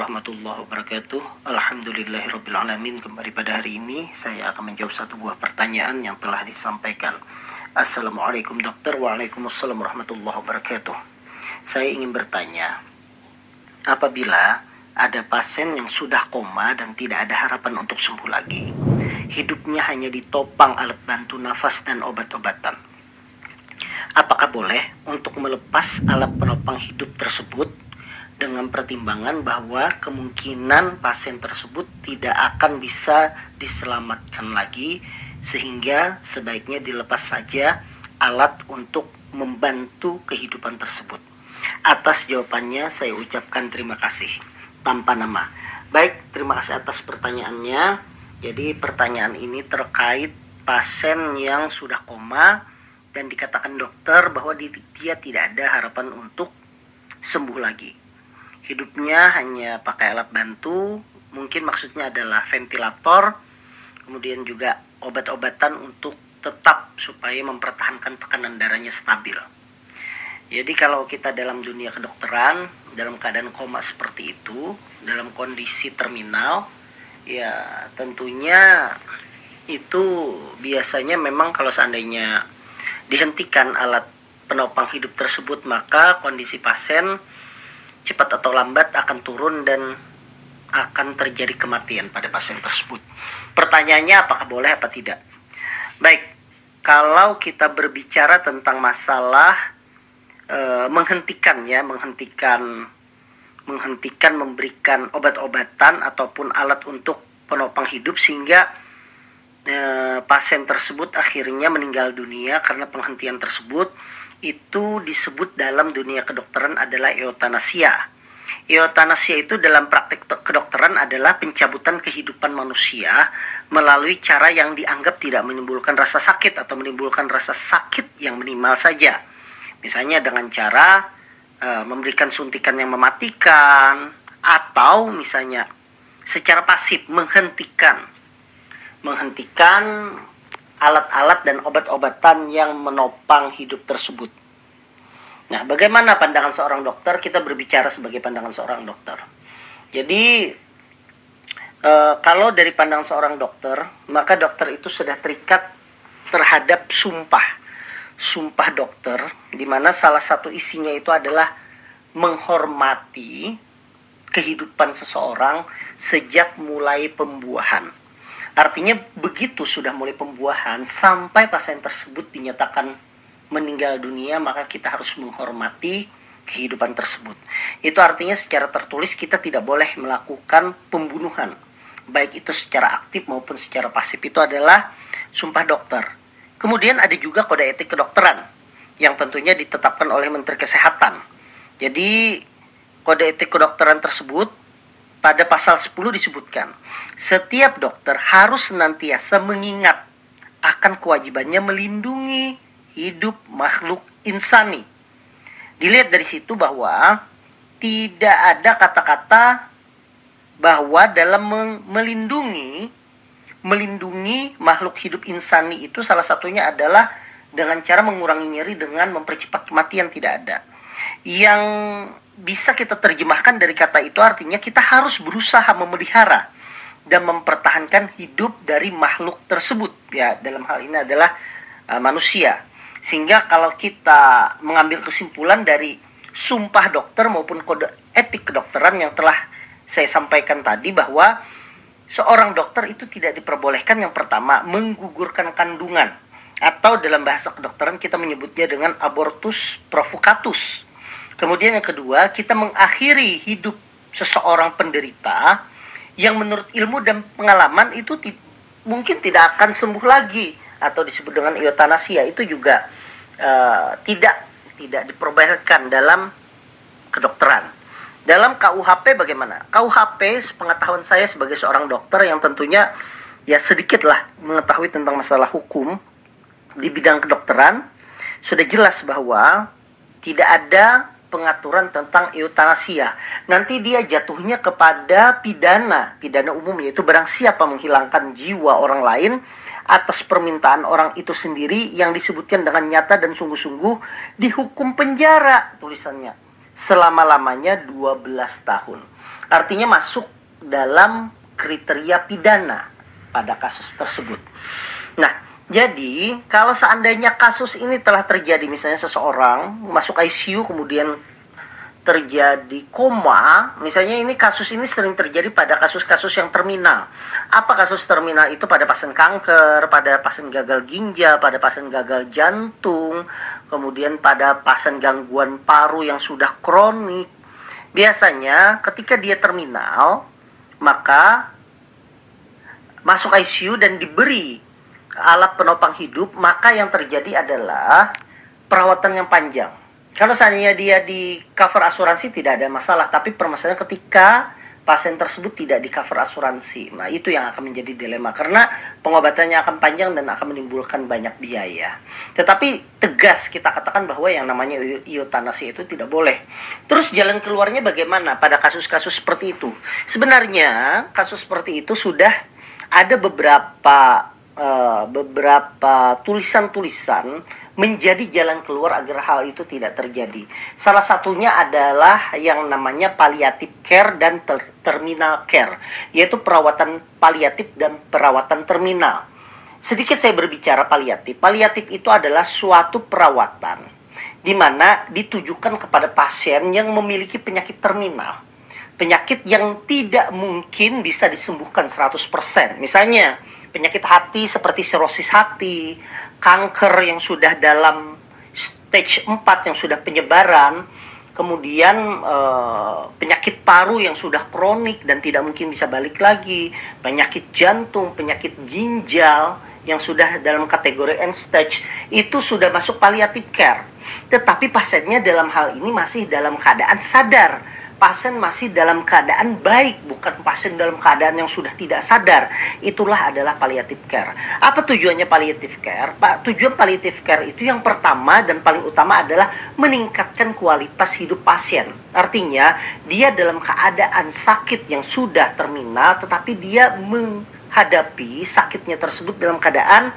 Warahmatullahi wabarakatuh. Alhamdulillahirrabbilalamin Kembali pada hari ini Saya akan menjawab satu buah pertanyaan Yang telah disampaikan. Assalamualaikum dokter. Waalaikumsalam warahmatullahi wabarakatuh. Saya ingin bertanya Apabila ada pasien yang sudah koma Dan tidak ada harapan untuk sembuh lagi Hidupnya hanya ditopang alat bantu nafas dan obat-obatan Apakah boleh untuk melepas alat penopang hidup tersebut dengan pertimbangan bahwa kemungkinan pasien tersebut tidak akan bisa diselamatkan lagi sehingga sebaiknya dilepas saja alat untuk membantu kehidupan tersebut. Atas jawabannya saya ucapkan terima kasih tanpa nama. Baik, terima kasih atas pertanyaannya. Jadi pertanyaan ini terkait pasien yang sudah koma dan dikatakan dokter bahwa dia tidak ada harapan untuk sembuh lagi hidupnya hanya pakai alat bantu mungkin maksudnya adalah ventilator kemudian juga obat-obatan untuk tetap supaya mempertahankan tekanan darahnya stabil. Jadi kalau kita dalam dunia kedokteran dalam keadaan koma seperti itu dalam kondisi terminal ya tentunya itu biasanya memang kalau seandainya dihentikan alat penopang hidup tersebut maka kondisi pasien cepat atau lambat akan turun dan akan terjadi kematian pada pasien tersebut. Pertanyaannya apakah boleh apa tidak? Baik, kalau kita berbicara tentang masalah e, menghentikan ya, menghentikan menghentikan memberikan obat-obatan ataupun alat untuk penopang hidup sehingga e, pasien tersebut akhirnya meninggal dunia karena penghentian tersebut itu disebut dalam dunia kedokteran adalah eutanasia. Eutanasia itu dalam praktik kedokteran adalah pencabutan kehidupan manusia melalui cara yang dianggap tidak menimbulkan rasa sakit atau menimbulkan rasa sakit yang minimal saja. Misalnya dengan cara uh, memberikan suntikan yang mematikan atau misalnya secara pasif menghentikan menghentikan alat-alat dan obat-obatan yang menopang hidup tersebut. Nah, bagaimana pandangan seorang dokter? Kita berbicara sebagai pandangan seorang dokter. Jadi, e, kalau dari pandangan seorang dokter, maka dokter itu sudah terikat terhadap sumpah, sumpah dokter, di mana salah satu isinya itu adalah menghormati kehidupan seseorang sejak mulai pembuahan. Artinya begitu sudah mulai pembuahan sampai pasien tersebut dinyatakan meninggal dunia maka kita harus menghormati kehidupan tersebut. Itu artinya secara tertulis kita tidak boleh melakukan pembunuhan. Baik itu secara aktif maupun secara pasif itu adalah sumpah dokter. Kemudian ada juga kode etik kedokteran yang tentunya ditetapkan oleh Menteri Kesehatan. Jadi kode etik kedokteran tersebut pada pasal 10 disebutkan, setiap dokter harus senantiasa mengingat akan kewajibannya melindungi hidup makhluk insani. Dilihat dari situ bahwa tidak ada kata-kata bahwa dalam melindungi melindungi makhluk hidup insani itu salah satunya adalah dengan cara mengurangi nyeri dengan mempercepat kematian tidak ada. Yang bisa kita terjemahkan dari kata itu artinya kita harus berusaha memelihara dan mempertahankan hidup dari makhluk tersebut. Ya dalam hal ini adalah uh, manusia. Sehingga kalau kita mengambil kesimpulan dari sumpah dokter maupun kode etik kedokteran yang telah saya sampaikan tadi bahwa seorang dokter itu tidak diperbolehkan yang pertama menggugurkan kandungan. Atau dalam bahasa kedokteran kita menyebutnya dengan abortus provocatus Kemudian yang kedua, kita mengakhiri hidup seseorang penderita yang menurut ilmu dan pengalaman itu mungkin tidak akan sembuh lagi atau disebut dengan eutanasia itu juga uh, tidak tidak diperbolehkan dalam kedokteran. Dalam KUHP bagaimana? KUHP sepengetahuan saya sebagai seorang dokter yang tentunya ya sedikitlah mengetahui tentang masalah hukum di bidang kedokteran sudah jelas bahwa tidak ada pengaturan tentang eutanasia. Nanti dia jatuhnya kepada pidana, pidana umum yaitu barang siapa menghilangkan jiwa orang lain atas permintaan orang itu sendiri yang disebutkan dengan nyata dan sungguh-sungguh dihukum penjara tulisannya selama-lamanya 12 tahun. Artinya masuk dalam kriteria pidana pada kasus tersebut. Nah, jadi kalau seandainya kasus ini telah terjadi misalnya seseorang masuk ICU kemudian terjadi koma, misalnya ini kasus ini sering terjadi pada kasus-kasus yang terminal. Apa kasus terminal itu pada pasien kanker, pada pasien gagal ginjal, pada pasien gagal jantung, kemudian pada pasien gangguan paru yang sudah kronik. Biasanya ketika dia terminal, maka masuk ICU dan diberi alat penopang hidup, maka yang terjadi adalah perawatan yang panjang kalau seandainya dia di cover asuransi tidak ada masalah, tapi permasalahan ketika pasien tersebut tidak di cover asuransi. Nah, itu yang akan menjadi dilema karena pengobatannya akan panjang dan akan menimbulkan banyak biaya. Tetapi tegas kita katakan bahwa yang namanya eutanasi itu tidak boleh. Terus jalan keluarnya bagaimana pada kasus-kasus seperti itu? Sebenarnya kasus seperti itu sudah ada beberapa uh, beberapa tulisan-tulisan menjadi jalan keluar agar hal itu tidak terjadi. Salah satunya adalah yang namanya palliative care dan ter terminal care, yaitu perawatan paliatif dan perawatan terminal. Sedikit saya berbicara paliatif. Paliatif itu adalah suatu perawatan di mana ditujukan kepada pasien yang memiliki penyakit terminal. Penyakit yang tidak mungkin bisa disembuhkan 100%. Misalnya, penyakit hati seperti sirosis hati, kanker yang sudah dalam stage 4 yang sudah penyebaran, kemudian eh, penyakit paru yang sudah kronik dan tidak mungkin bisa balik lagi, penyakit jantung, penyakit ginjal yang sudah dalam kategori end stage itu sudah masuk palliative care. Tetapi pasiennya dalam hal ini masih dalam keadaan sadar pasien masih dalam keadaan baik, bukan pasien dalam keadaan yang sudah tidak sadar. Itulah adalah palliative care. Apa tujuannya palliative care? Pak, tujuan palliative care itu yang pertama dan paling utama adalah meningkatkan kualitas hidup pasien. Artinya, dia dalam keadaan sakit yang sudah terminal, tetapi dia menghadapi sakitnya tersebut dalam keadaan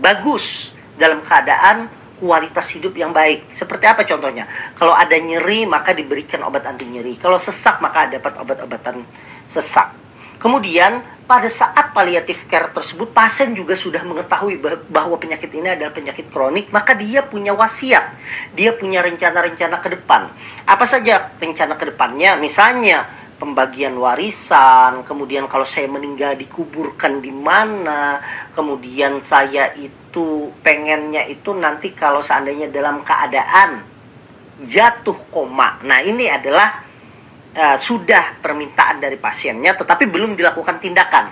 bagus, dalam keadaan kualitas hidup yang baik. Seperti apa contohnya? Kalau ada nyeri maka diberikan obat anti nyeri. Kalau sesak maka dapat obat-obatan sesak. Kemudian pada saat palliative care tersebut pasien juga sudah mengetahui bahwa penyakit ini adalah penyakit kronik, maka dia punya wasiat. Dia punya rencana-rencana ke depan. Apa saja rencana ke depannya? Misalnya pembagian warisan, kemudian kalau saya meninggal dikuburkan di mana, kemudian saya itu pengennya itu nanti kalau seandainya dalam keadaan jatuh koma. Nah, ini adalah uh, sudah permintaan dari pasiennya tetapi belum dilakukan tindakan.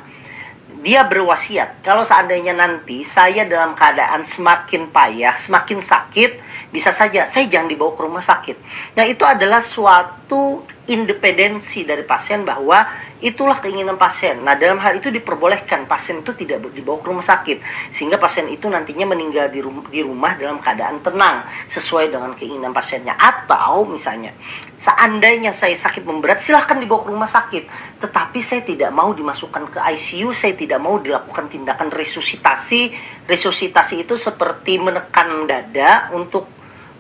Dia berwasiat, kalau seandainya nanti saya dalam keadaan semakin payah, semakin sakit, bisa saja saya jangan dibawa ke rumah sakit. Nah, itu adalah suatu independensi dari pasien bahwa itulah keinginan pasien. Nah, dalam hal itu diperbolehkan pasien itu tidak dibawa ke rumah sakit sehingga pasien itu nantinya meninggal di, di rumah dalam keadaan tenang sesuai dengan keinginan pasiennya. Atau misalnya, seandainya saya sakit memberat silahkan dibawa ke rumah sakit, tetapi saya tidak mau dimasukkan ke ICU, saya tidak mau dilakukan tindakan resusitasi. Resusitasi itu seperti menekan dada untuk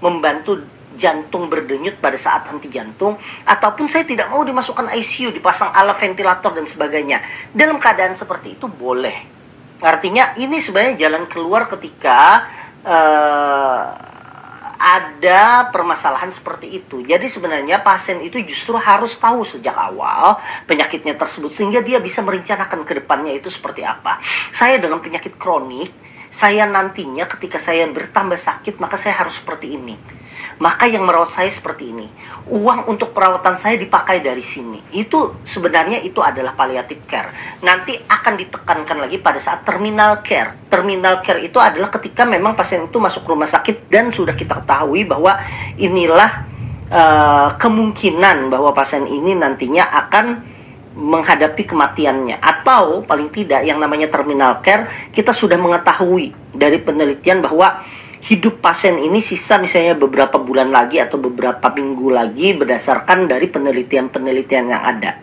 membantu jantung berdenyut pada saat henti jantung ataupun saya tidak mau dimasukkan ICU dipasang alat ventilator dan sebagainya dalam keadaan seperti itu boleh artinya ini sebenarnya jalan keluar ketika uh, ada permasalahan seperti itu. Jadi sebenarnya pasien itu justru harus tahu sejak awal penyakitnya tersebut sehingga dia bisa merencanakan ke depannya itu seperti apa. Saya dengan penyakit kronik, saya nantinya ketika saya bertambah sakit maka saya harus seperti ini maka yang merawat saya seperti ini. Uang untuk perawatan saya dipakai dari sini. Itu sebenarnya itu adalah palliative care. Nanti akan ditekankan lagi pada saat terminal care. Terminal care itu adalah ketika memang pasien itu masuk rumah sakit dan sudah kita ketahui bahwa inilah uh, kemungkinan bahwa pasien ini nantinya akan menghadapi kematiannya atau paling tidak yang namanya terminal care kita sudah mengetahui dari penelitian bahwa hidup pasien ini sisa misalnya beberapa bulan lagi atau beberapa minggu lagi berdasarkan dari penelitian-penelitian yang ada.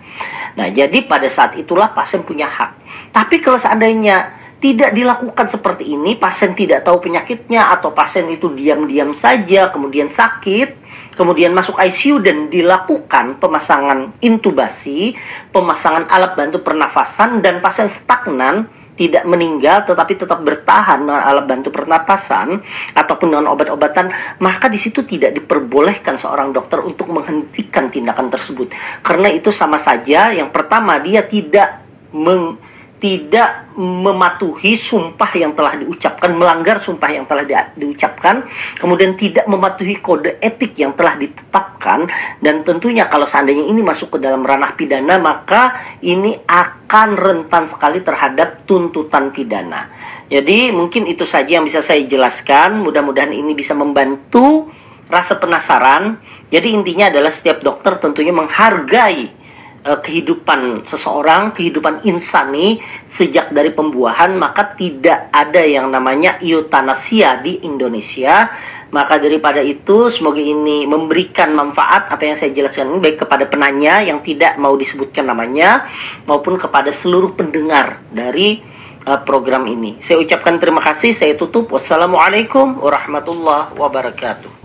Nah, jadi pada saat itulah pasien punya hak. Tapi kalau seandainya tidak dilakukan seperti ini, pasien tidak tahu penyakitnya atau pasien itu diam-diam saja kemudian sakit, kemudian masuk ICU dan dilakukan pemasangan intubasi, pemasangan alat bantu pernafasan dan pasien stagnan tidak meninggal tetapi tetap bertahan dengan alat bantu pernapasan ataupun dengan obat-obatan maka di situ tidak diperbolehkan seorang dokter untuk menghentikan tindakan tersebut. Karena itu sama saja yang pertama dia tidak meng tidak mematuhi sumpah yang telah diucapkan, melanggar sumpah yang telah di, diucapkan, kemudian tidak mematuhi kode etik yang telah ditetapkan, dan tentunya kalau seandainya ini masuk ke dalam ranah pidana, maka ini akan rentan sekali terhadap tuntutan pidana. Jadi mungkin itu saja yang bisa saya jelaskan, mudah-mudahan ini bisa membantu rasa penasaran. Jadi intinya adalah setiap dokter tentunya menghargai uh, kehidupan seseorang, kehidupan insani sejak dari pembuahan, maka tidak ada yang namanya eutanasia di Indonesia. Maka daripada itu, semoga ini memberikan manfaat apa yang saya jelaskan ini baik kepada penanya yang tidak mau disebutkan namanya maupun kepada seluruh pendengar dari uh, program ini. Saya ucapkan terima kasih, saya tutup. Wassalamualaikum warahmatullahi wabarakatuh.